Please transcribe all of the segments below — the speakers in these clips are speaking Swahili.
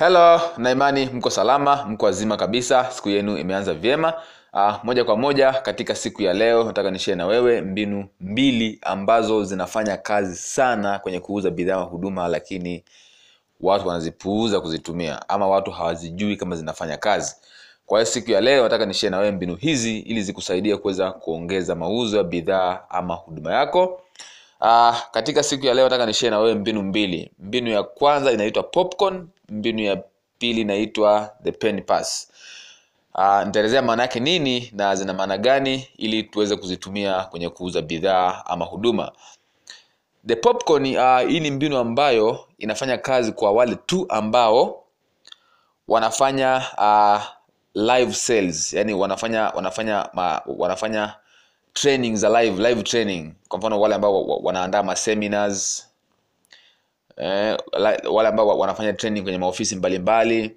Hello, na imani mko salama, mko wazima kabisa, siku yenu imeanza vyema. Uh, moja kwa moja katika siku ya leo nataka nishare na wewe mbinu mbili ambazo zinafanya kazi sana kwenye kuuza bidhaa huduma, lakini watu wanazipuuza kuzitumia ama watu hawazijui kama zinafanya kazi. Kwa hiyo siku ya leo nataka nishare na wewe mbinu hizi ili zikusaidia kuweza kuongeza mauzo ya bidhaa ama huduma yako. Uh, katika siku ya leo nataka nishare na wewe mbinu mbili. Mbinu ya kwanza inaitwa popcorn, mbinu ya pili inaitwa the pen pass. Uh, nitaelezea maana yake nini na zina maana gani ili tuweze kuzitumia kwenye kuuza bidhaa ama huduma. The popcorn uh, hii ni mbinu ambayo inafanya kazi kwa wale tu ambao wanafanya uh, live sales, yani wanafanya wanafanya ma, wanafanya training za live live training kwa mfano wale ambao wa- wa- wanaandaa ma seminars eh, wale ambao wanafanya training kwenye maofisi mbalimbali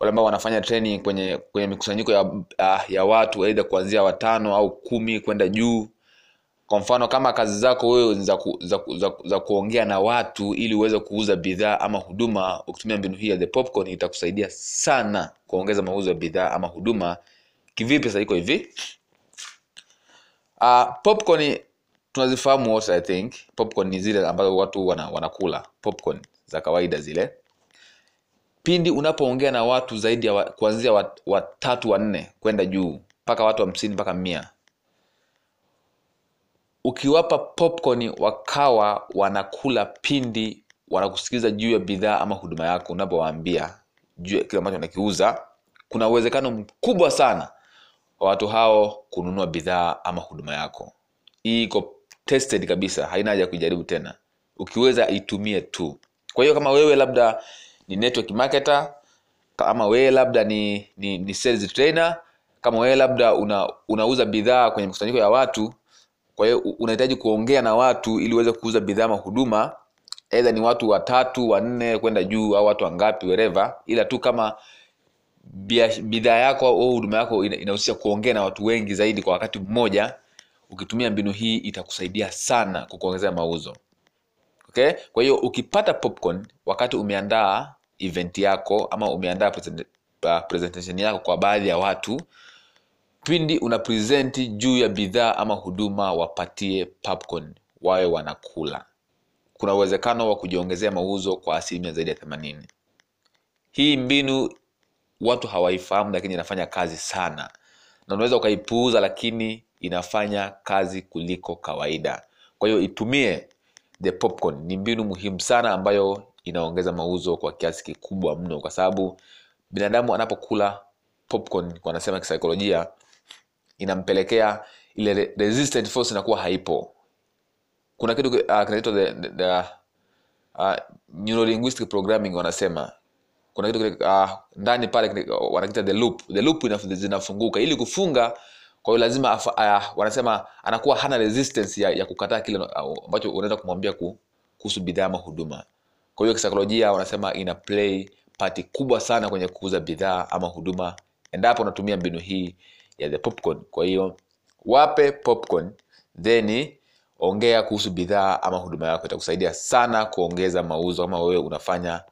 wale ambao wanafanya training kwenye kwenye mikusanyiko ya, ya watu aidha kuanzia watano au kumi kwenda juu. Kwa mfano kama kazi zako wewe za, ku, za, za, za kuongea na watu ili uweze kuuza bidhaa ama huduma ukitumia mbinu hii ya the popcorn itakusaidia sana kuongeza mauzo ya bidhaa ama huduma. Kivipi sasa iko hivi? Uh, popcorn tunazifahamu wote I think. Popcorn ni zile ambazo watu wana, wanakula popcorn za kawaida zile. Pindi unapoongea na watu zaidi ya wa, kuanzia watatu wa wanne kwenda juu mpaka watu hamsini mpaka mia ukiwapa popcorn wakawa wanakula pindi wanakusikiliza juu ya bidhaa ama huduma yako unapowaambia juu ya kile ambacho wanakiuza kuna uwezekano mkubwa sana wa watu hao kununua bidhaa ama huduma yako hii iko tested kabisa haina haja ya kuijaribu tena. Ukiweza itumie tu. Kwa hiyo kama wewe labda ni network marketer kama wewe labda ni, ni, ni sales trainer kama wewe labda una, unauza bidhaa kwenye mkusanyiko ya watu kwa hiyo unahitaji kuongea na watu ili uweze kuuza bidhaa ama huduma aidha ni watu watatu wanne kwenda juu au watu wangapi wereva ila tu kama bidhaa yako au huduma yako inahusisha kuongea na watu wengi zaidi kwa wakati mmoja ukitumia mbinu hii itakusaidia sana kukuongezea mauzo. Okay? Kwa hiyo ukipata popcorn wakati umeandaa event yako ama umeandaa present, uh, presentation yako kwa baadhi ya watu pindi una presenti juu ya bidhaa ama huduma wapatie popcorn wawe wanakula. Kuna uwezekano wa kujiongezea mauzo kwa asilimia zaidi ya themanini. Hii mbinu watu hawaifahamu lakini inafanya kazi sana. Na unaweza ukaipuuza lakini inafanya kazi kuliko kawaida. Kwa hiyo itumie the popcorn. Ni mbinu muhimu sana ambayo inaongeza mauzo kwa kiasi kikubwa mno kwa sababu binadamu anapokula popcorn wanasema kisaikolojia inampelekea ile resistant force inakuwa haipo. Kuna kitu uh, kinaitwa the, the, the uh, neurolinguistic programming wanasema. Kuna kitu uh, ndani pale wanakita the loop. The loop inafunguka ili kufunga kwa hiyo lazima afa, uh, wanasema anakuwa hana resistance ya, ya kukataa kile ambacho unaweza kumwambia ku- kuhusu bidhaa ama huduma. Kwa hiyo kisaikolojia wanasema ina play pati kubwa sana kwenye kuuza bidhaa ama huduma endapo unatumia mbinu hii ya the popcorn. Kwa hiyo wape popcorn then ongea kuhusu bidhaa ama huduma yako. Itakusaidia sana kuongeza mauzo kama wewe unafanya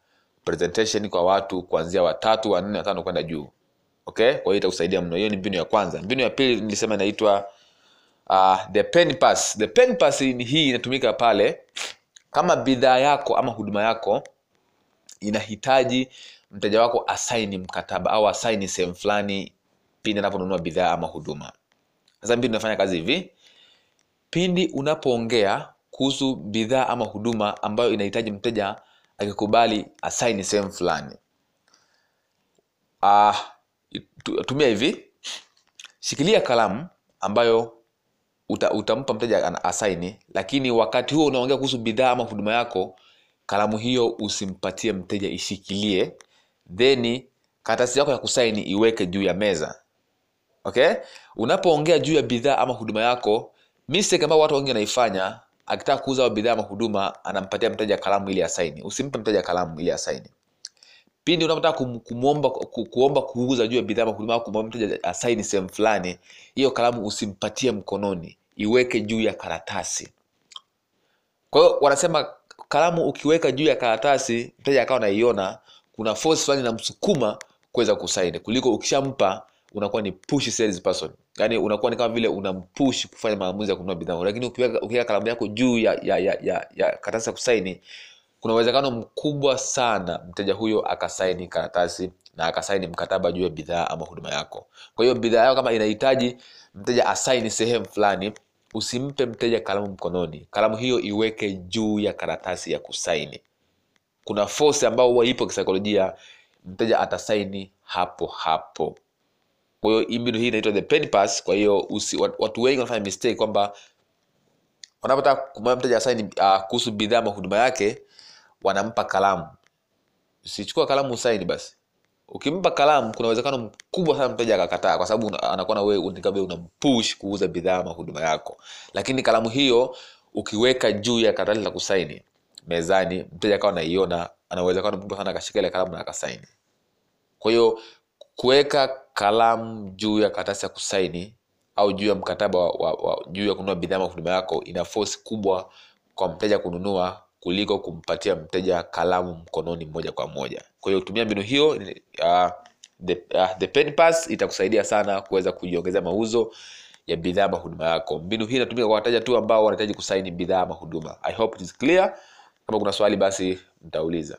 presentation kwa watu kuanzia watatu wanne watano kwenda juu okay? Kwa hiyo itakusaidia mno. Hiyo ni mbinu ya kwanza. Mbinu ya pili nilisema inaitwa uh, the pen pass the pen pass ni- hii inatumika pale kama bidhaa yako ama huduma yako inahitaji mteja wako asaini mkataba au asaini sehemu fulani pindi anaponunua bidhaa ama huduma. Sasa mbinu inafanya kazi hivi. Pindi unapoongea kuhusu bidhaa ama huduma ambayo inahitaji mteja akikubali asaini sehemu fulani. Uh, tumia hivi. Shikilia kalamu ambayo uta, utampa mteja asaini lakini wakati huo unaongea kuhusu bidhaa ama huduma yako kalamu hiyo usimpatie mteja ishikilie. Then karatasi yako ya kusaini iweke juu ya meza. Okay? Unapoongea juu ya bidhaa ama huduma yako mistake ambayo watu wengi wanaifanya akitaka kuuza bidhaa ama huduma anampatia mteja kalamu ili asaini. Usimpe mteja kalamu ili asaini pindi unapotaka kum, kumwomba ku, kuomba kuuza juu ya bidhaa kulima kumwomba mteja asaini sehemu fulani hiyo kalamu usimpatie mkononi iweke juu ya karatasi. Kwa hiyo wanasema kalamu ukiweka juu ya karatasi mteja akawa naiona kuna force fulani inamsukuma kuweza kusaini. Kuliko ukishampa unakuwa ni push sales person yani unakuwa ni kama vile unampush kufanya maamuzi ya kununua bidhaa. Lakini ukiweka ukiweka kalamu yako juu ya ya ya, ya, ya karatasi ya kusaini kuna uwezekano mkubwa sana mteja huyo akasaini karatasi na akasaini mkataba juu ya bidhaa ama huduma yako. Kwa hiyo bidhaa yako kama inahitaji mteja asaini sehemu fulani usimpe mteja kalamu mkononi. Kalamu hiyo iweke juu ya karatasi ya kusaini. Kuna force ambayo huwa ipo kisaikolojia mteja atasaini hapo hapo. Kwa hiyo mbinu hii inaitwa the pen pass. Kwa hiyo watu wengi wanafanya mistake kwamba wanapotaka kumwambia mteja asaini uh, kuhusu bidhaa ama huduma yake wanampa kalamu. Sichukua kalamu usaini basi. Ukimpa kalamu kuna uwezekano mkubwa sana mteja akakataa kwa sababu anakuwa na wewe vile unampush kuuza bidhaa ama huduma yako. Lakini kalamu hiyo ukiweka juu ya karatasi la kusaini mezani mteja akawa anaiona ana uwezekano mkubwa sana akashika ile kalamu na akasaini. Kwa hiyo kuweka kalamu juu ya karatasi ya kusaini au juu ya mkataba wa, wa, wa, juu ya kununua bidhaa ama huduma yako ina force kubwa kwa mteja kununua kuliko kumpatia mteja kalamu mkononi moja kwa moja. Kwa hiyo kutumia mbinu hiyo uh, the, uh, the pen pass itakusaidia sana kuweza kujiongezea mauzo ya bidhaa ama huduma yako. Mbinu hii inatumika kwa wateja tu ambao wanahitaji kusaini bidhaa ama huduma. I hope it is clear. Kama kuna swali basi mtauliza